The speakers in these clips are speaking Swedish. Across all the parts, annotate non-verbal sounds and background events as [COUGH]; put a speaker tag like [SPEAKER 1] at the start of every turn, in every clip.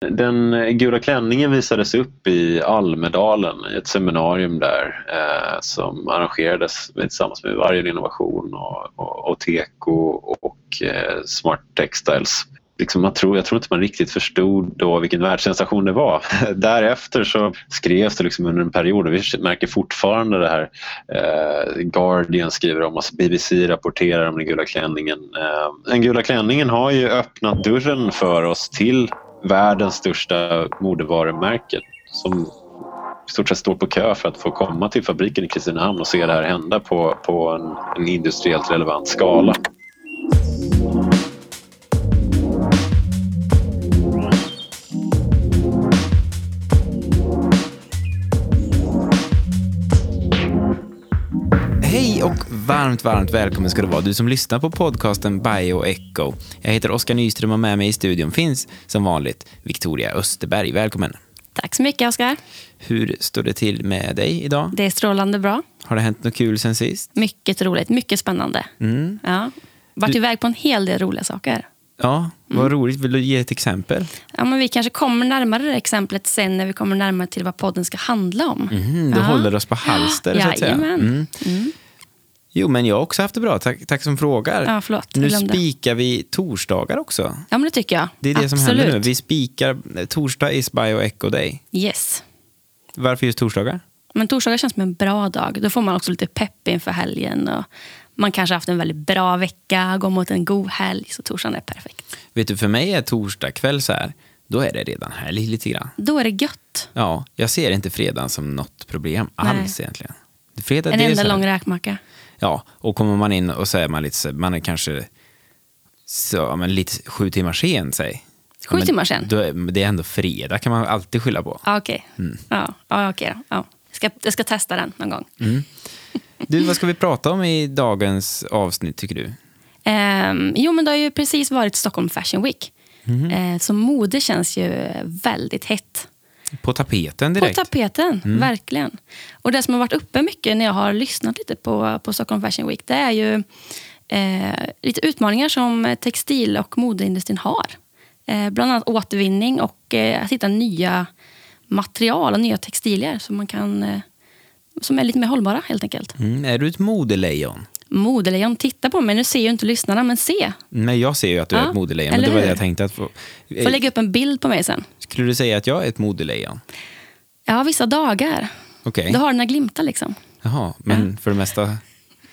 [SPEAKER 1] Den gula klänningen visades upp i Almedalen i ett seminarium där eh, som arrangerades tillsammans med Vargen Innovation och, och, och Teko och eh, Smart Textiles liksom man tror, jag tror inte man riktigt förstod då vilken världssensation det var. [LAUGHS] Därefter så skrevs det liksom under en period och vi märker fortfarande det här. Eh, Guardian skriver om oss, BBC rapporterar om den gula klänningen. Eh, den gula klänningen har ju öppnat dörren för oss till världens största modevarumärke som i stort sett står på kö för att få komma till fabriken i Kristinehamn och se det här hända på, på en, en industriellt relevant skala.
[SPEAKER 2] Varmt, varmt välkommen ska du vara, du som lyssnar på podcasten Bioecho. Jag heter Oskar Nyström och med mig i studion finns som vanligt Victoria Österberg. Välkommen.
[SPEAKER 3] Tack så mycket, Oskar.
[SPEAKER 2] Hur står det till med dig idag?
[SPEAKER 3] Det är strålande bra.
[SPEAKER 2] Har det hänt något kul sen sist?
[SPEAKER 3] Mycket roligt, mycket spännande. Mm. Ja. Varit du... iväg på en hel del roliga saker.
[SPEAKER 2] Ja, vad mm. roligt. Vill du ge ett exempel?
[SPEAKER 3] Ja, men vi kanske kommer närmare det exemplet sen när vi kommer närmare till vad podden ska handla om.
[SPEAKER 2] Mm, du ja. håller oss på halster, ja, så att säga. Mm. Mm. Jo, men jag har också haft det bra. Tack, tack som frågar.
[SPEAKER 3] Ja, förlåt,
[SPEAKER 2] nu spikar vi torsdagar också.
[SPEAKER 3] Ja, men det tycker jag.
[SPEAKER 2] Det är det
[SPEAKER 3] Absolut.
[SPEAKER 2] som händer nu. Vi spikar, torsdag is Bio Echo Day.
[SPEAKER 3] Yes.
[SPEAKER 2] Varför just torsdagar?
[SPEAKER 3] Men torsdagar känns som en bra dag. Då får man också lite pepp inför helgen. Och man kanske har haft en väldigt bra vecka, går mot en god helg. Så torsdagen är perfekt.
[SPEAKER 2] Vet du, för mig är torsdag kväll så här, då är det redan helg lite grann.
[SPEAKER 3] Då är det gött.
[SPEAKER 2] Ja, jag ser inte fredagen som något problem alls egentligen.
[SPEAKER 3] Fredag, en enda lång räkmacka.
[SPEAKER 2] Ja, och kommer man in och är man lite, man är kanske så, men lite sju timmar sen, säg.
[SPEAKER 3] Sju timmar sen?
[SPEAKER 2] Då, det är ändå fredag, kan man alltid skylla på.
[SPEAKER 3] Ah, Okej, okay. mm. ja, ah, okay då. Ja. Ska, jag ska testa den någon gång. Mm.
[SPEAKER 2] Du, vad ska vi prata om i dagens avsnitt, tycker du?
[SPEAKER 3] Um, jo, men det har ju precis varit Stockholm Fashion Week. Mm. Uh, så mode känns ju väldigt hett.
[SPEAKER 2] På tapeten direkt.
[SPEAKER 3] På tapeten, mm. verkligen. Och det som har varit uppe mycket när jag har lyssnat lite på, på Stockholm Fashion Week, det är ju eh, lite utmaningar som textil och modeindustrin har. Eh, bland annat återvinning och eh, att hitta nya material och nya textilier som, man kan, eh, som är lite mer hållbara helt enkelt.
[SPEAKER 2] Mm. Är du ett modelejon?
[SPEAKER 3] Modelejon. Titta på mig. Nu ser ju inte lyssnarna, men se.
[SPEAKER 2] Nej, jag ser ju att du ja, är ett modelejon. Men det var det jag tänkte att få...
[SPEAKER 3] Får lägga upp en bild på mig sen.
[SPEAKER 2] Skulle du säga att jag är ett modelejon?
[SPEAKER 3] Ja, vissa dagar.
[SPEAKER 2] Okay.
[SPEAKER 3] Du har dina glimtar liksom.
[SPEAKER 2] Jaha, men ja. för det mesta...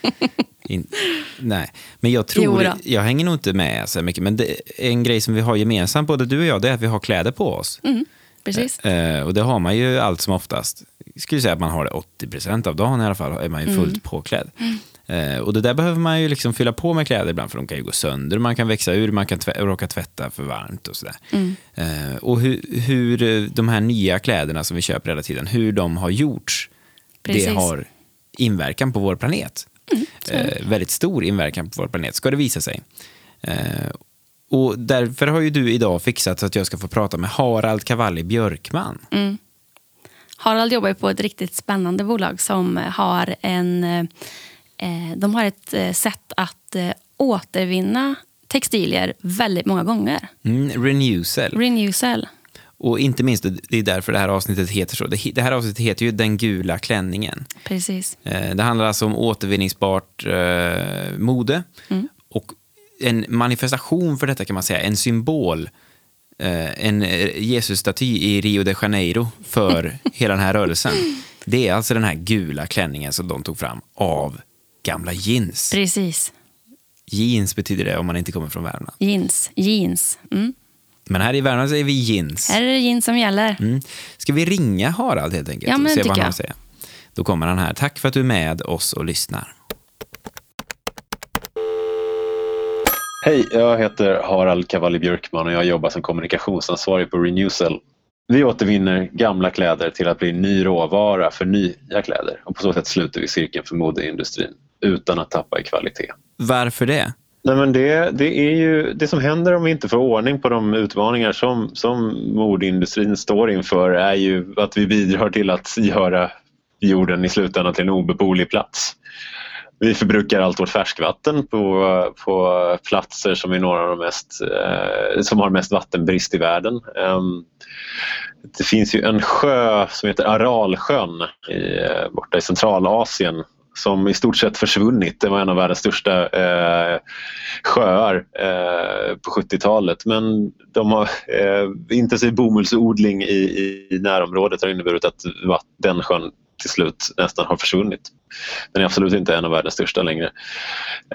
[SPEAKER 2] [LAUGHS] In... Nej, men jag tror... Jag hänger nog inte med så mycket. Men en grej som vi har gemensamt, både du och jag, det är att vi har kläder på oss.
[SPEAKER 3] Mm, precis.
[SPEAKER 2] Eh, och det har man ju allt som oftast. Jag skulle säga att man har det 80 procent av dagen i alla fall, är man ju fullt mm. påklädd. Mm. Eh, och det där behöver man ju liksom fylla på med kläder ibland för de kan ju gå sönder, man kan växa ur, man kan tvä råka tvätta för varmt och sådär. Mm. Eh, och hur, hur eh, de här nya kläderna som vi köper hela tiden, hur de har gjorts, Precis. det har inverkan på vår planet. Mm, eh, väldigt stor inverkan på vår planet, ska det visa sig. Eh, och därför har ju du idag fixat så att jag ska få prata med Harald Cavalli Björkman.
[SPEAKER 3] Mm. Harald jobbar på ett riktigt spännande bolag som har en Eh, de har ett eh, sätt att eh, återvinna textilier väldigt många gånger.
[SPEAKER 2] Mm, renewcell.
[SPEAKER 3] Renewcell.
[SPEAKER 2] Och inte minst, det är därför det här avsnittet heter så. Det här avsnittet heter ju Den gula klänningen.
[SPEAKER 3] Precis.
[SPEAKER 2] Det handlar alltså om återvinningsbart eh, mode. Mm. Och en manifestation för detta kan man säga, en symbol. Eh, en Jesus-staty i Rio de Janeiro för [LAUGHS] hela den här rörelsen. Det är alltså den här gula klänningen som de tog fram av gamla jeans.
[SPEAKER 3] Precis.
[SPEAKER 2] Jeans betyder det om man inte kommer från Värmland.
[SPEAKER 3] Jeans. Jeans. Mm.
[SPEAKER 2] Men här i Värmland säger vi jeans.
[SPEAKER 3] Här är det jeans som gäller. Mm.
[SPEAKER 2] Ska vi ringa Harald helt enkelt?
[SPEAKER 3] Ja, men
[SPEAKER 2] se
[SPEAKER 3] vad han
[SPEAKER 2] att säga? Då kommer han här. Tack för att du är med oss och lyssnar.
[SPEAKER 1] Hej, jag heter Harald Cavalli Björkman och jag jobbar som kommunikationsansvarig på Renewcell. Vi återvinner gamla kläder till att bli ny råvara för nya kläder och på så sätt sluter vi cirkeln för modeindustrin utan att tappa i kvalitet.
[SPEAKER 2] Varför det?
[SPEAKER 1] Nej, men det, det är ju det som händer om vi inte får ordning på de utmaningar som, som modeindustrin står inför är ju att vi bidrar till att göra jorden i slutändan till en obeboelig plats. Vi förbrukar allt vårt färskvatten på, på platser som är några av de mest, eh, som har mest vattenbrist i världen. Um, det finns ju en sjö som heter Aralsjön i, eh, borta i Centralasien som i stort sett försvunnit. Det var en av världens största eh, sjöar eh, på 70-talet. Men de har eh, intensiv bomullsodling i, i, närområdet har inneburit att den sjön till slut nästan har försvunnit. Den är absolut inte en av världens största längre.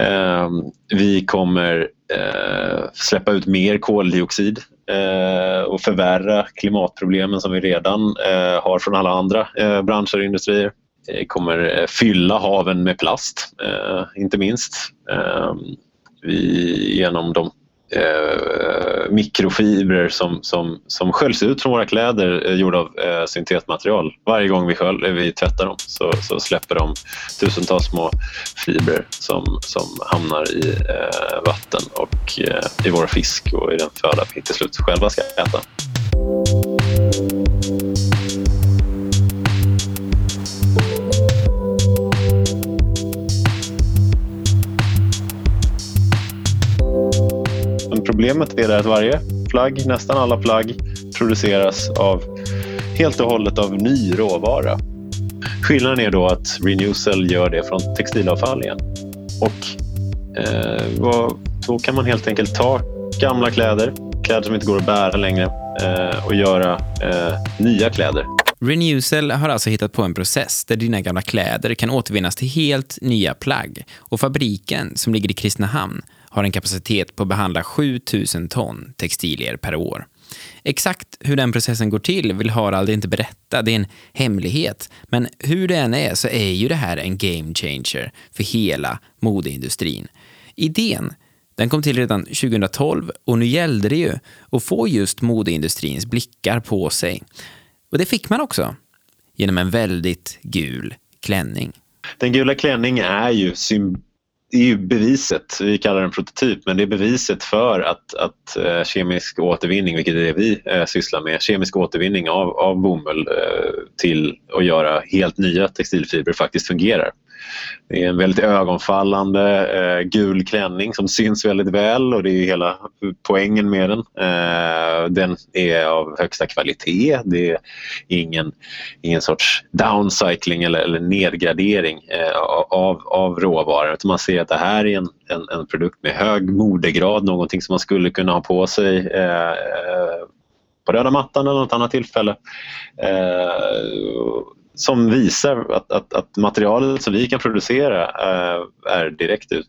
[SPEAKER 1] Eh, vi kommer eh, släppa ut mer koldioxid eh, och förvärra klimatproblemen som vi redan eh, har från alla andra eh, branscher och industrier. Eh, kommer eh, fylla haven med plast, eh, inte minst. Ehm, vi, genom de eh, mikrofibrer som, som, som sköljs ut från våra kläder eh, gjorda av eh, syntetmaterial. Varje gång vi, skölj, eh, vi tvättar dem så, så släpper de tusentals små fibrer som, som hamnar i vatten och i vår fisk och i den föda vi till slut själva ska äta. Problemet är att varje plagg, nästan alla plagg, produceras av helt och hållet av ny råvara. Skillnaden är då att Renewcell gör det från textilavfall igen. Och eh, vad, då kan man helt enkelt ta gamla kläder, kläder som inte går att bära längre eh, och göra eh, nya kläder.
[SPEAKER 2] Renewcell har alltså hittat på en process där dina gamla kläder kan återvinnas till helt nya plagg och fabriken som ligger i Kristinehamn har en kapacitet på att behandla 7000 ton textilier per år. Exakt hur den processen går till vill Harald inte berätta, det är en hemlighet. Men hur det än är så är ju det här en game changer för hela modeindustrin. Idén den kom till redan 2012 och nu gällde det ju att få just modeindustrins blickar på sig. Och det fick man också genom en väldigt gul klänning.
[SPEAKER 1] Den gula klänningen är ju sym det är ju beviset, vi kallar den prototyp, men det är beviset för att, att eh, kemisk återvinning, vilket är det vi eh, sysslar med, kemisk återvinning av, av bomull eh, till att göra helt nya textilfibrer faktiskt fungerar. Det är en väldigt ögonfallande eh, gul klänning som syns väldigt väl och det är hela poängen med den. Eh, den är av högsta kvalitet. Det är ingen, ingen sorts downcycling eller, eller nedgradering eh, av, av råvaror. Man ser att det här är en, en, en, produkt med hög modegrad, någonting som man skulle kunna ha på sig eh, eh på röda mattan eller något annat tillfälle. Eh, som visar att, att, att, materialet som vi kan producera eh, är direkt ut,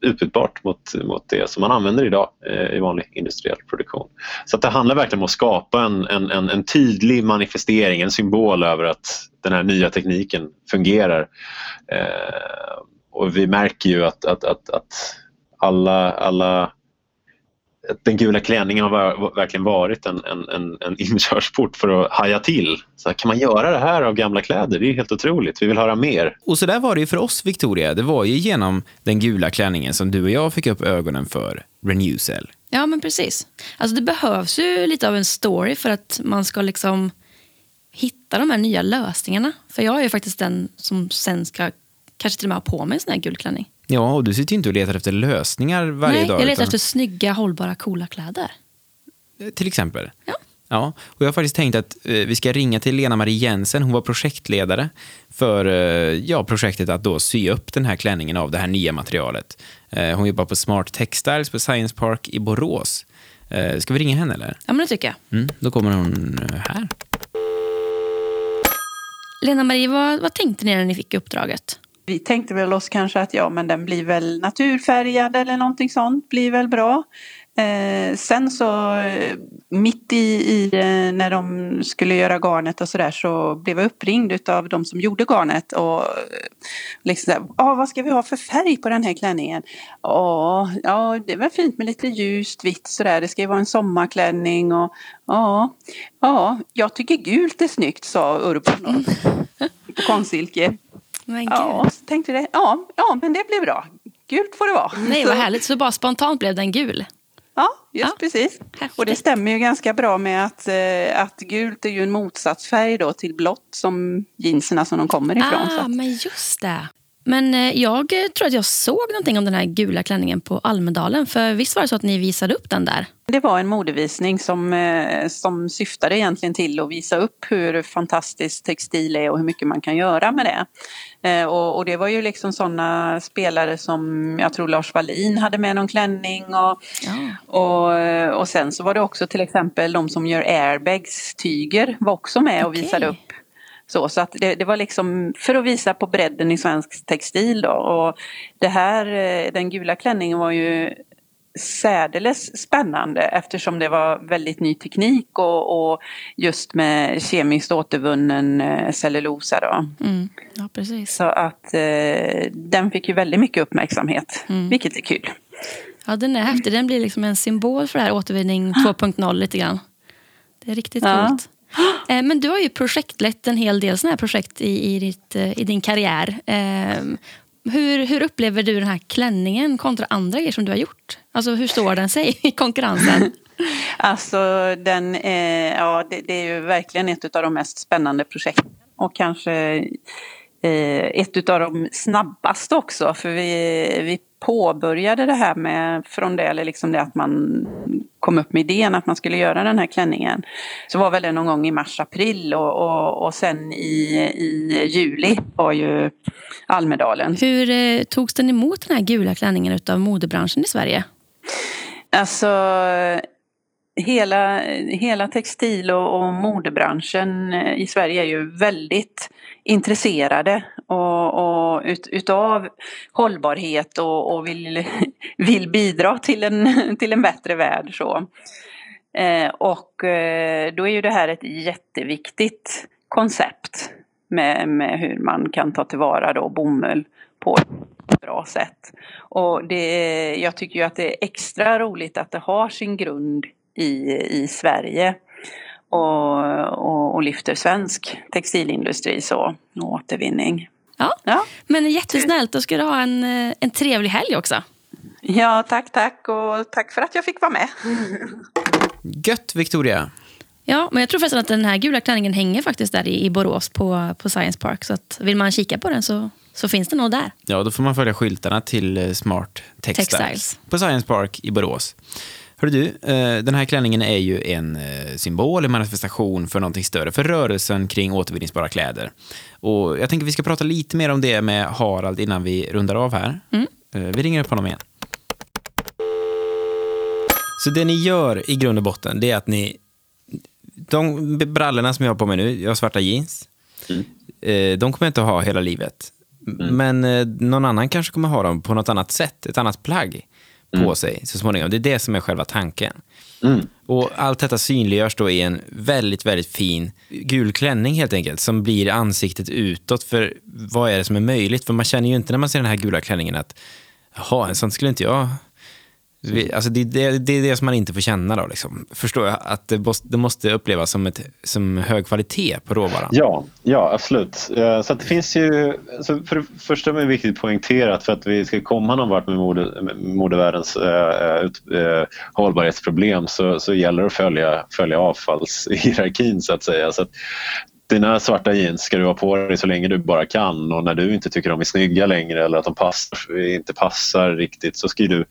[SPEAKER 1] utbytbart mot, mot det som man använder idag eh, i vanlig industriell produktion. Så det handlar verkligen om att skapa en, en, en, en, tydlig manifestering, en symbol över att den här nya tekniken fungerar. Eh, och vi märker ju att, att, att, att alla, alla den gula klänningen har verkligen varit en, en, en, en inkörsport för att haja till. Så kan man göra det här av gamla kläder? Det är helt otroligt. Vi vill höra mer.
[SPEAKER 2] Och så där var det ju för oss, Victoria. Det var ju genom den gula klänningen som du och jag fick upp ögonen för Renewcell.
[SPEAKER 3] Ja, men precis. Alltså det behövs ju lite av en story för att man ska liksom hitta de här nya lösningarna. För jag är ju faktiskt den som sen ska kanske till och med ha på mig en sån här gul klänning.
[SPEAKER 2] Ja, och du sitter ju inte och letar efter lösningar varje
[SPEAKER 3] Nej,
[SPEAKER 2] dag.
[SPEAKER 3] jag letar utan... efter snygga, hållbara, coola kläder.
[SPEAKER 2] Till exempel?
[SPEAKER 3] Ja.
[SPEAKER 2] Ja, och jag har faktiskt tänkt att eh, vi ska ringa till Lena-Marie Jensen. Hon var projektledare för eh, ja, projektet att då sy upp den här klänningen av det här nya materialet. Eh, hon jobbar på Smart Textiles på Science Park i Borås. Eh, ska vi ringa henne eller?
[SPEAKER 3] Ja, men det tycker jag.
[SPEAKER 2] Mm, då kommer hon eh, här.
[SPEAKER 3] Lena-Marie, vad, vad tänkte ni när ni fick uppdraget?
[SPEAKER 4] Vi tänkte väl oss kanske att ja, men den blir väl naturfärgad eller någonting sånt, blir väl bra. Eh, sen så eh, mitt i, i eh, när de skulle göra garnet och sådär så blev jag uppringd av de som gjorde garnet och eh, liksom såhär, ah, vad ska vi ha för färg på den här klänningen? Ah, ja, det var fint med lite ljust vitt sådär, det ska ju vara en sommarklänning och ja, ja, jag tycker gult är snyggt sa Urban på konstsilke.
[SPEAKER 3] Men
[SPEAKER 4] ja, så tänkte det. Ja, ja, men det blev bra. Gult får det vara.
[SPEAKER 3] Nej, vad härligt. Så bara spontant blev den gul?
[SPEAKER 4] Ja, just ja. precis. Häftigt. Och det stämmer ju ganska bra med att, eh, att gult är ju en motsatsfärg då till blått som jeanserna som de kommer ifrån.
[SPEAKER 3] Ah, men just det. Men eh, jag tror att jag såg någonting om den här gula klänningen på Almedalen. För visst var det så att ni visade upp den där?
[SPEAKER 4] Det var en modevisning som, eh, som syftade egentligen till att visa upp hur fantastiskt textil är och hur mycket man kan göra med det. Eh, och, och det var ju liksom sådana spelare som jag tror Lars Wallin hade med någon klänning och, ja. och, och sen så var det också till exempel de som gör airbags, tyger var också med och okay. visade upp så, så att det, det, var liksom för att visa på bredden i svensk textil då. Och det här, eh, den gula klänningen var ju särdeles spännande eftersom det var väldigt ny teknik och, och just med kemiskt återvunnen eh, cellulosa. Då.
[SPEAKER 3] Mm. Ja, precis.
[SPEAKER 4] Så att eh, den fick ju väldigt mycket uppmärksamhet, mm. vilket är kul.
[SPEAKER 3] Ja, den är häftig. Den blir liksom en symbol för det här återvinning [GASPS] 2.0 lite grann. Det är riktigt ja. coolt. Eh, men du har ju projektlett en hel del sådana här projekt i, i, ditt, eh, i din karriär. Ehm, hur, hur upplever du den här klänningen kontra andra grejer som du har gjort? Alltså hur står den sig i konkurrensen? [LAUGHS]
[SPEAKER 4] Alltså den eh, ja, det, det, är ju verkligen ett av de mest spännande projekten och kanske ett av de snabbaste också för vi, vi påbörjade det här med från det, eller liksom det att man kom upp med idén att man skulle göra den här klänningen. Så var väl det någon gång i mars-april och, och, och sen i, i juli var ju Almedalen.
[SPEAKER 3] Hur eh, togs den emot den här gula klänningen av modebranschen i Sverige?
[SPEAKER 4] Alltså hela, hela textil och, och modebranschen eh, i Sverige är ju väldigt intresserade och, och ut, utav hållbarhet och, och, vill, [LAUGHS] vill bidra till en, [LAUGHS] till en bättre värld. Så. Eh, och eh, då är ju det här ett jätteviktigt koncept med, med hur man kan ta tillvara då bomull på ett bra sätt. Och det, jag tycker ju att det är extra roligt att det har sin grund i, i Sverige och, och, och lyfter svensk textilindustri så, och återvinning.
[SPEAKER 3] Ja. ja, men jättesnällt. Då ska du ha en, en trevlig helg också.
[SPEAKER 4] Ja, tack, tack och tack för att jag fick vara med.
[SPEAKER 2] Gött, Victoria.
[SPEAKER 3] Ja, men jag tror faktiskt att den här gula klänningen hänger faktiskt där i, Borås på, på Science Park. Så att vill man kika på den så, så finns den nog där.
[SPEAKER 2] Ja, då får man följa skyltarna till eh, Smart Textiles, Textiles. på Science Park i Borås. Hör du, eh, den här klänningen är ju en eh, symbol, en manifestation för någonting större, för rörelsen kring återvinningsbara kläder. Och jag tänker att vi ska prata lite mer om det med Harald innan vi rundar av här. Mm. Eh, vi ringer upp honom igen. Så det ni gör i grund och botten, det är att ni... De brallorna som jag har på mig nu, jag har svarta jeans. Mm. De kommer jag inte att ha hela livet. Mm. Men någon annan kanske kommer ha dem på något annat sätt, ett annat plagg på mm. sig så småningom. Det är det som är själva tanken. Mm. Och Allt detta synliggörs då i en väldigt, väldigt fin gul klänning helt enkelt, som blir ansiktet utåt för vad är det som är möjligt? För man känner ju inte när man ser den här gula klänningen att jaha, en sån skulle inte jag Alltså det, det, det, är det som man inte får känna. Då, liksom. Förstår jag? Att det måste, det måste upplevas som, ett, som hög kvalitet på råvaran.
[SPEAKER 1] Ja, ja absolut. Eh, så det finns ju, så för det första är det viktigt att poängtera att för att vi ska komma någon vart med, mode, med modevärldens äh, äh, hållbarhetsproblem så, så gäller det att följa, följa avfallshierarkin så att säga. Så att dina svarta jeans ska du ha på dig så länge du bara kan och när du inte tycker de är snygga längre eller att de passar, inte passar riktigt så ska du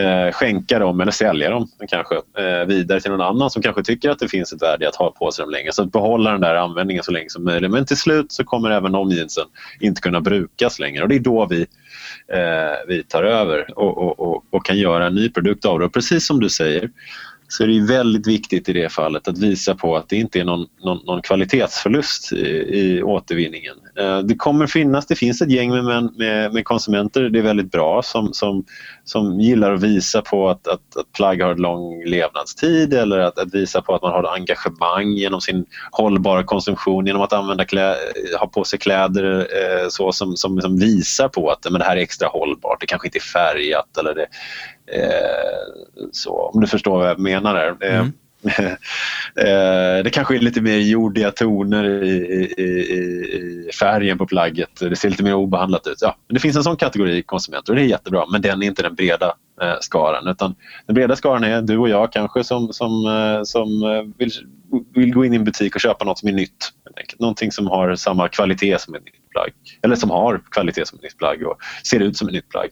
[SPEAKER 1] eh, skänka dem eller sälja dem kanske eh, vidare till någon annan som kanske tycker att det finns ett värde i att ha på sig dem länge. Så att behålla den där användningen så länge som möjligt. Men till slut så kommer även de jeansen inte kunna brukas längre och det är då vi, eh, vi tar över och, och, och, och, kan göra en ny produkt av det. Och precis som du säger så är det väldigt viktigt i det fallet att visa på att det inte är någon, någon, någon kvalitetsförlust i, i, återvinningen. Eh, det kommer finnas, det finns ett gäng med, med, med, konsumenter, det är väldigt bra, som, som, som gillar att visa på att, att, att plagg har en lång levnadstid eller att, att, visa på att man har engagemang genom sin hållbara konsumtion genom att använda klä, eh, ha på sig kläder eh, så som, som, som, visar på att men det här är extra hållbart, det kanske inte är färgat eller det, Eh, så, om du förstår vad jag menar där. Eh, mm. [LAUGHS] Eh, det kanske är lite mer jordiga toner i, i, i, färgen på plagget. Det ser lite mer obehandlat ut. Ja, det finns en sån kategori konsumenter och det är jättebra men den är inte den breda eh, skaran. Utan den breda skaran är du och jag kanske som, som, eh, som eh, vill, vill gå in i en butik och köpa något som är nytt. Någonting som har samma kvalitet som är nytt plagg. Eller som har kvalitet som ett nytt plagg och ser ut som ett nytt plagg.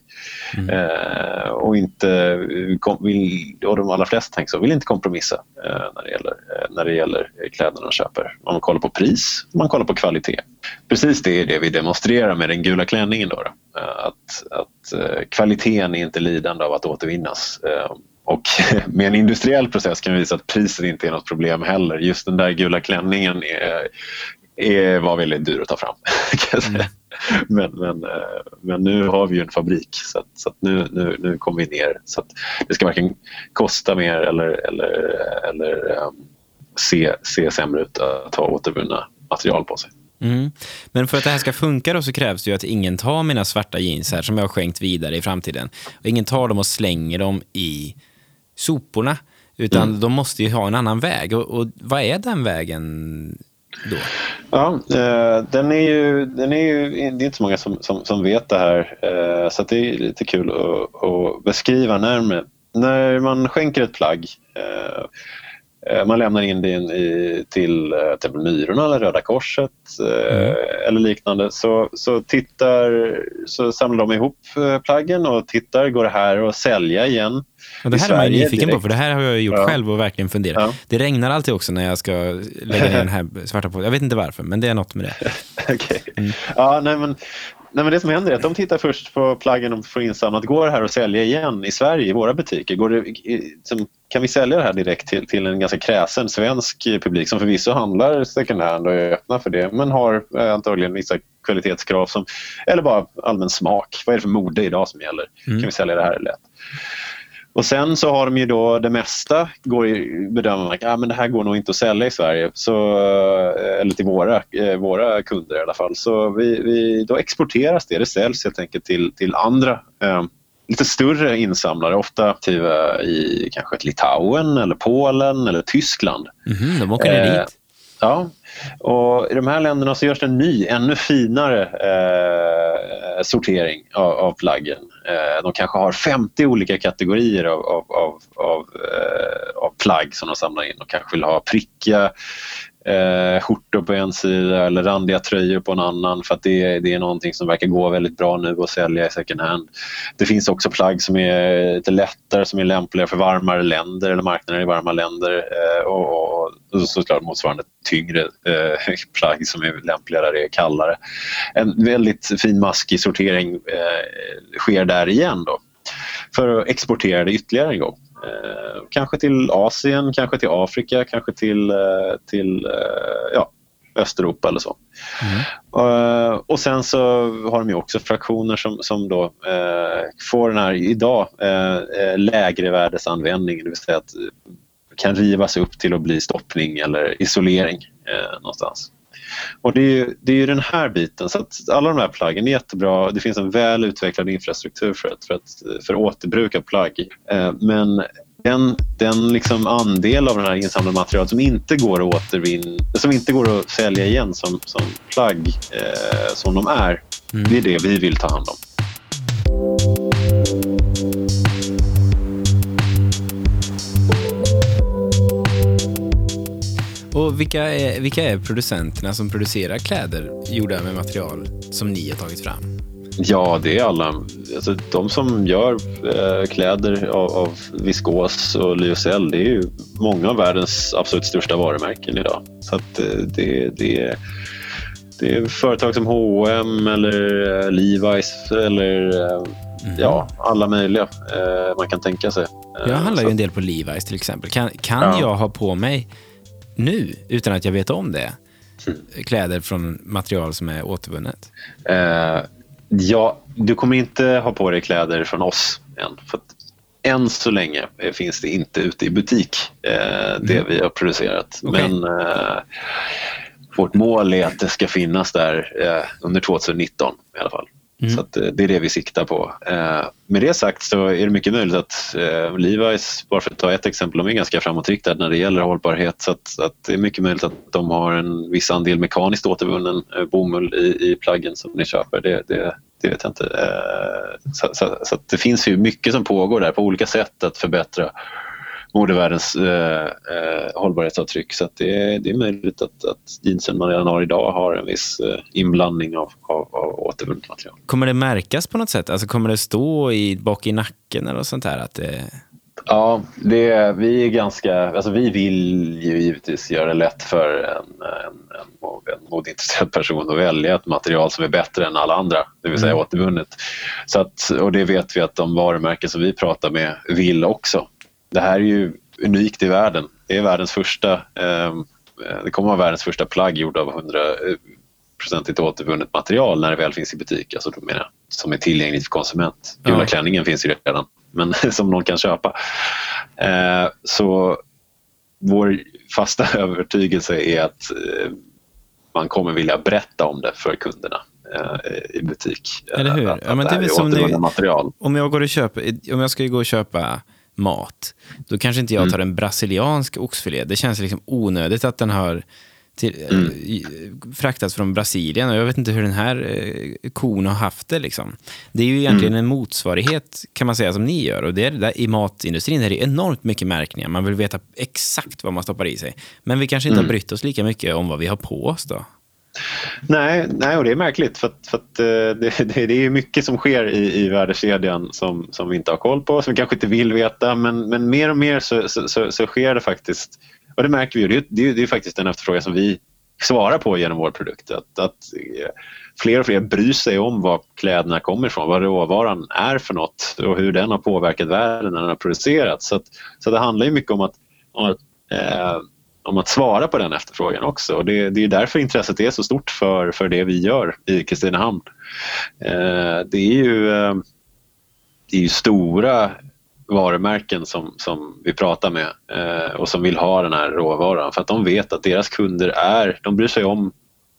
[SPEAKER 1] Mm. Eh, och, inte, kom, vill, och de allra flesta tänker så, vill inte kompromissa eh, när, det gäller, eh, när det gäller kläderna de köper. Man kollar på pris, man kollar på kvalitet. Precis det är det vi demonstrerar med den gula klänningen. Då, då. Eh, att, att eh, kvaliteten är inte lidande av att återvinnas. Och [LAUGHS] med en industriell process kan vi visa att priset inte är något problem heller. Just den där gula klänningen är, är, var väldigt dyr att ta fram. [LAUGHS] Mm. men, men, eh, men nu har vi ju en fabrik så, att, så att nu, nu, nu kommer vi ner så det ska varken kosta mer eller, eller, eller um, se, se sämre ut att ha återvunna material på sig.
[SPEAKER 2] Mm. Men för att det här ska funka då så krävs det ju att ingen tar mina svarta jeans här som jag har skänkt vidare i framtiden. Och ingen tar dem och slänger dem i soporna. Utan mm. de måste ju ha en annan väg. Och, och vad är den vägen då?
[SPEAKER 1] Ja, eh, den är ju, den är ju, det är inte så många som, som, som vet det här eh, så det är lite kul att, att beskriva närmare. När man skänker ett plagg eh, Eh, man lämnar in det i, till eh, till Myrorna eller Röda Korset eh, mm. eller liknande. Så, så, tittar, så samlar de ihop plaggen och tittar, går det här att sälja igen?
[SPEAKER 2] Och det här är man nyfiken direkt. på, för det här har jag gjort ja. själv och verkligen funderat. Ja. Det regnar alltid också när jag ska lägga ner den här [LAUGHS] svarta på. Jag vet inte varför, men det är något med det. [LAUGHS]
[SPEAKER 1] okay. mm. ja, nej, men Nej, men det som händer är att de tittar först på plaggen och får insamlat. Går det här att sälja igen i Sverige, i våra butiker? Går det, kan vi sälja det här direkt till, till en ganska kräsen svensk publik som förvisso handlar second hand och är öppna för det men har eh, antagligen vissa kvalitetskrav som, eller bara allmän smak. Vad är det för mode idag som gäller? Mm. Kan vi sälja det här lätt? Och sen så har de ju då det mesta går i, bedömer man att ah, det här går nog inte att sälja i Sverige. Så, eh, eller till våra, eh, våra kunder i alla fall. Så vi, vi, då exporteras det. Det säljs helt enkelt till, till andra eh, lite större insamlare. Ofta aktiva i kanske Litauen, eller Polen eller Tyskland.
[SPEAKER 2] Mm, de åker ner dit?
[SPEAKER 1] Ja, och i de här länderna så görs det en ny, ännu finare eh, sortering av, av plaggen. Eh, de kanske har 50 olika kategorier av, av, av, av, eh, av plagg som de samlar in. De kanske vill ha prickiga eh, skjortor på en sida eller randiga tröjor på en annan för att det, det är någonting som verkar gå väldigt bra nu att sälja i second hand. Det finns också plagg som är lite lättare som är lämpliga för varmare länder eller marknader i varma länder eh, och, och såklart motsvarande tyngre eh, [LAUGHS] plagg som är lämpliga där det är kallare. En väldigt fin maskig sortering eh, sker där igen då för att exportera det ytterligare en gång. Eh, kanske till Asien, kanske till Afrika, kanske till, eh, till eh, ja, Östeuropa eller så. Mm. Och sen så har de ju också fraktioner som, som då uh, får den här idag uh, lägre värdesanvändning, det vill säga att kan rivas upp till att bli stoppning eller isolering någonstans. Och det är, ju, det är ju den här biten, så att alla de här plaggen är jättebra. Det finns en väl utvecklad infrastruktur för, att, för, att, för återbruk av plagg. Eh, men den, den liksom andel av den här insamlade materialet som inte går att återvinna, som inte går att sälja igen som, som plagg eh, som de är, mm. det är det vi vill ta hand om.
[SPEAKER 2] Och vilka är, vilka är producenterna som producerar kläder gjorda med material som ni har tagit fram?
[SPEAKER 1] Ja, det är alla. Alltså, de som gör eh, kläder av, av viskos och lyocell, det är ju många av världens absolut största varumärken idag. Så att, eh, det, det, det är företag som H&M eller eh, Levi's eller eh, Mm. Ja, alla möjliga eh, man kan tänka sig.
[SPEAKER 2] Jag handlar ju en del på Levi's till exempel. Kan, kan ja. jag ha på mig nu utan att jag vet om det? Kläder från material som är återvunnet?
[SPEAKER 1] Uh, ja, du kommer inte ha på dig kläder från oss än. För än så länge finns det inte ute i butik, uh, det mm. vi har producerat. Okay. Men uh, vårt mål är att det ska finnas där under 2019 i alla fall. Mm. Så att, eh, det är det vi siktar på. Eh, med det sagt så är det mycket möjligt att eh, Levi's, bara för att ta ett exempel, de är ganska framåtriktade när det gäller hållbarhet. Så att, att det är mycket möjligt att de har en viss andel mekaniskt återvunnen eh, bomull i, i plaggen som ni köper. Det, det, det vet jag inte. Eh, så, så, så det finns ju mycket som pågår där på olika sätt att förbättra modevärldens eh, eh, hållbarhetsavtryck. Så det, det, är möjligt att, att jeansen man redan har idag har en viss eh, inblandning av, av, av återvunnet material.
[SPEAKER 2] Kommer det märkas på något sätt? Alltså kommer det stå i, bak i nacken eller sånt här? Att det...
[SPEAKER 1] Ja, det, vi är ganska, alltså vi vill ju givetvis göra det lätt för en, en, en, en modeintresserad person att välja ett material som är bättre än alla andra, det vill säga mm. återvunnet. Så att, och det vet vi att de varumärken som vi pratar med vill också. Det här är ju unikt i världen. Det är världens första, eh, det kommer att vara världens första plagg gjord av 100 procentigt återvunnet material när det väl finns i butik, alltså då menar som är tillgängligt för konsument. Gula ja. klänningen finns ju redan, men [LAUGHS] som någon kan köpa. Eh, så vår fasta [LAUGHS] övertygelse är att eh, man kommer vilja berätta om det för kunderna eh, i butik.
[SPEAKER 2] Eller hur? Att, ja, men det är som nu, material. Om jag, går och köper, om jag ska gå och köpa mat, då kanske inte jag mm. tar en brasiliansk oxfilé. Det känns liksom onödigt att den har till, mm. Eh, fraktats från Brasilien och jag vet inte hur den här eh, kon har haft det. Liksom. Det är ju egentligen mm. en motsvarighet kan man säga som ni gör och det är det där, i matindustrin är det enormt mycket märkningar. Man vill veta exakt vad man stoppar i sig. Men vi kanske inte mm. har brytt oss lika mycket om vad vi har på oss då.
[SPEAKER 1] Nej, nej och det är märkligt för att, för att eh, det, [LAUGHS] det, det, är mycket som sker i, i värdekedjan som, som vi inte har koll på, som vi kanske inte vill veta men, men mer och mer så, så, så, så sker det faktiskt och det märker vi. Det, det, det är faktiskt en efterfrågan som vi svarar på genom vår produkt. Att, att eh, fler och fler bryr sig om var kläderna kommer ifrån, vad råvaran är för något och hur den har påverkat världen när den har producerats. Så, att, så det handlar ju mycket om att, om att, eh, om att svara på den efterfrågan också. Och det, det är därför intresset är så stort för, för det vi gör i Kristinehamn. Eh, det är ju, eh, det är ju stora varumärken som, som vi pratar med eh, och som vill ha den här råvaran för att de vet att deras kunder är, de bryr sig om,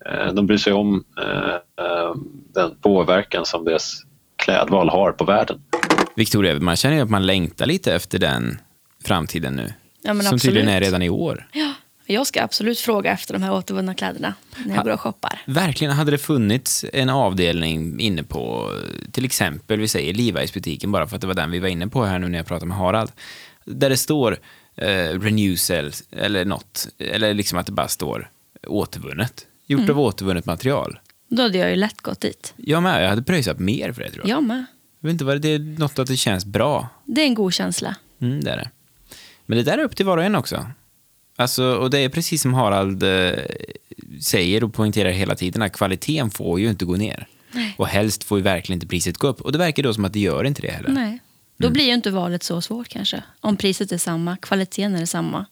[SPEAKER 1] eh, de bryr sig om eh, eh den påverkan som deras klädval har på världen.
[SPEAKER 2] Victoria, man känner ju att man längtar lite efter den framtiden nu. Ja, som absolut. tydligen är redan i år.
[SPEAKER 3] Ja. Jag ska absolut fråga efter de här återvunna kläderna när jag går och shoppar.
[SPEAKER 2] Verkligen. Hade det funnits en avdelning inne på till exempel vi säger Levi's-butiken, bara för att det var den vi var inne på här nu när jag pratade med Harald, där det står eh, renew cells eller något, eller liksom att det bara står återvunnet, gjort mm. av återvunnet material.
[SPEAKER 3] Då hade jag ju lätt gått dit.
[SPEAKER 2] Jag med. Jag hade pröjsat mer för det tror
[SPEAKER 3] jag. Jag med.
[SPEAKER 2] Jag vet inte vad det är, något att det känns bra.
[SPEAKER 3] Det är en god känsla.
[SPEAKER 2] Mm, det är det. Men det där är upp till var och en också. Alltså, och det är precis som Harald eh, säger och poängterar hela tiden att kvaliteten får ju inte gå ner. Nej. Och helst får ju verkligen inte priset gå upp. Och det verkar då som att det gör inte det heller.
[SPEAKER 3] Nej. Då mm. blir ju inte valet så svårt kanske. Om priset är samma, kvaliteten är detsamma.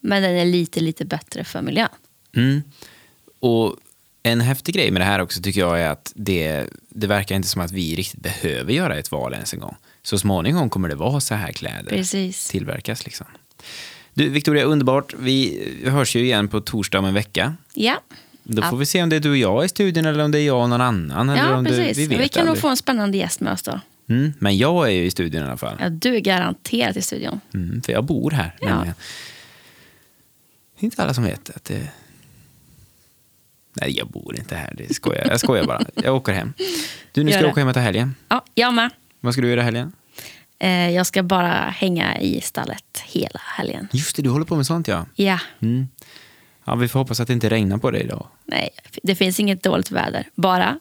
[SPEAKER 3] Men den är lite, lite bättre för miljön.
[SPEAKER 2] Mm. Och en häftig grej med det här också tycker jag är att det, det verkar inte som att vi riktigt behöver göra ett val ens en gång. Så småningom kommer det vara så här kläder
[SPEAKER 3] Precis.
[SPEAKER 2] tillverkas. Liksom. Du, Victoria, underbart. Vi hörs ju igen på torsdag om en vecka.
[SPEAKER 3] Ja.
[SPEAKER 2] Då får vi se om det är du och jag i studion eller om det är jag och någon annan.
[SPEAKER 3] Eller
[SPEAKER 2] ja,
[SPEAKER 3] om precis. Det, vi, vi kan nog få en spännande gäst med oss då.
[SPEAKER 2] Mm, men jag är ju i studion i alla fall.
[SPEAKER 3] Ja, du är garanterat i studion.
[SPEAKER 2] Mm, för jag bor här. Ja. Det är inte alla som vet att det... Nej, jag bor inte här. Det skojar. Jag skojar bara. Jag åker hem. Du, nu ska du åka hem till helgen.
[SPEAKER 3] Ja, jag med.
[SPEAKER 2] Vad ska du göra helgen?
[SPEAKER 3] Eh, jag ska bara hänga i stallet hela helgen.
[SPEAKER 2] Just det, du håller på med sånt ja.
[SPEAKER 3] Ja.
[SPEAKER 2] Mm. Ja, vi får hoppas att det inte regnar på dig idag.
[SPEAKER 3] Nej, det finns inget dåligt väder. Bara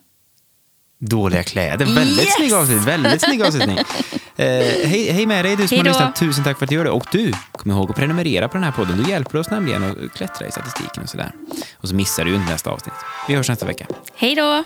[SPEAKER 2] Dåliga kläder. Väldigt yes! snygg avslutning. Väldigt snygg avslutning. [LAUGHS] Eh, hej, hej med dig du som har lyssnat. Tusen tack för att du gör det. Och du, kom ihåg att prenumerera på den här podden. Du hjälper oss nämligen att klättra i statistiken och sådär. Och så missar du inte nästa avsnitt. Vi hörs nästa vecka.
[SPEAKER 3] Hej då!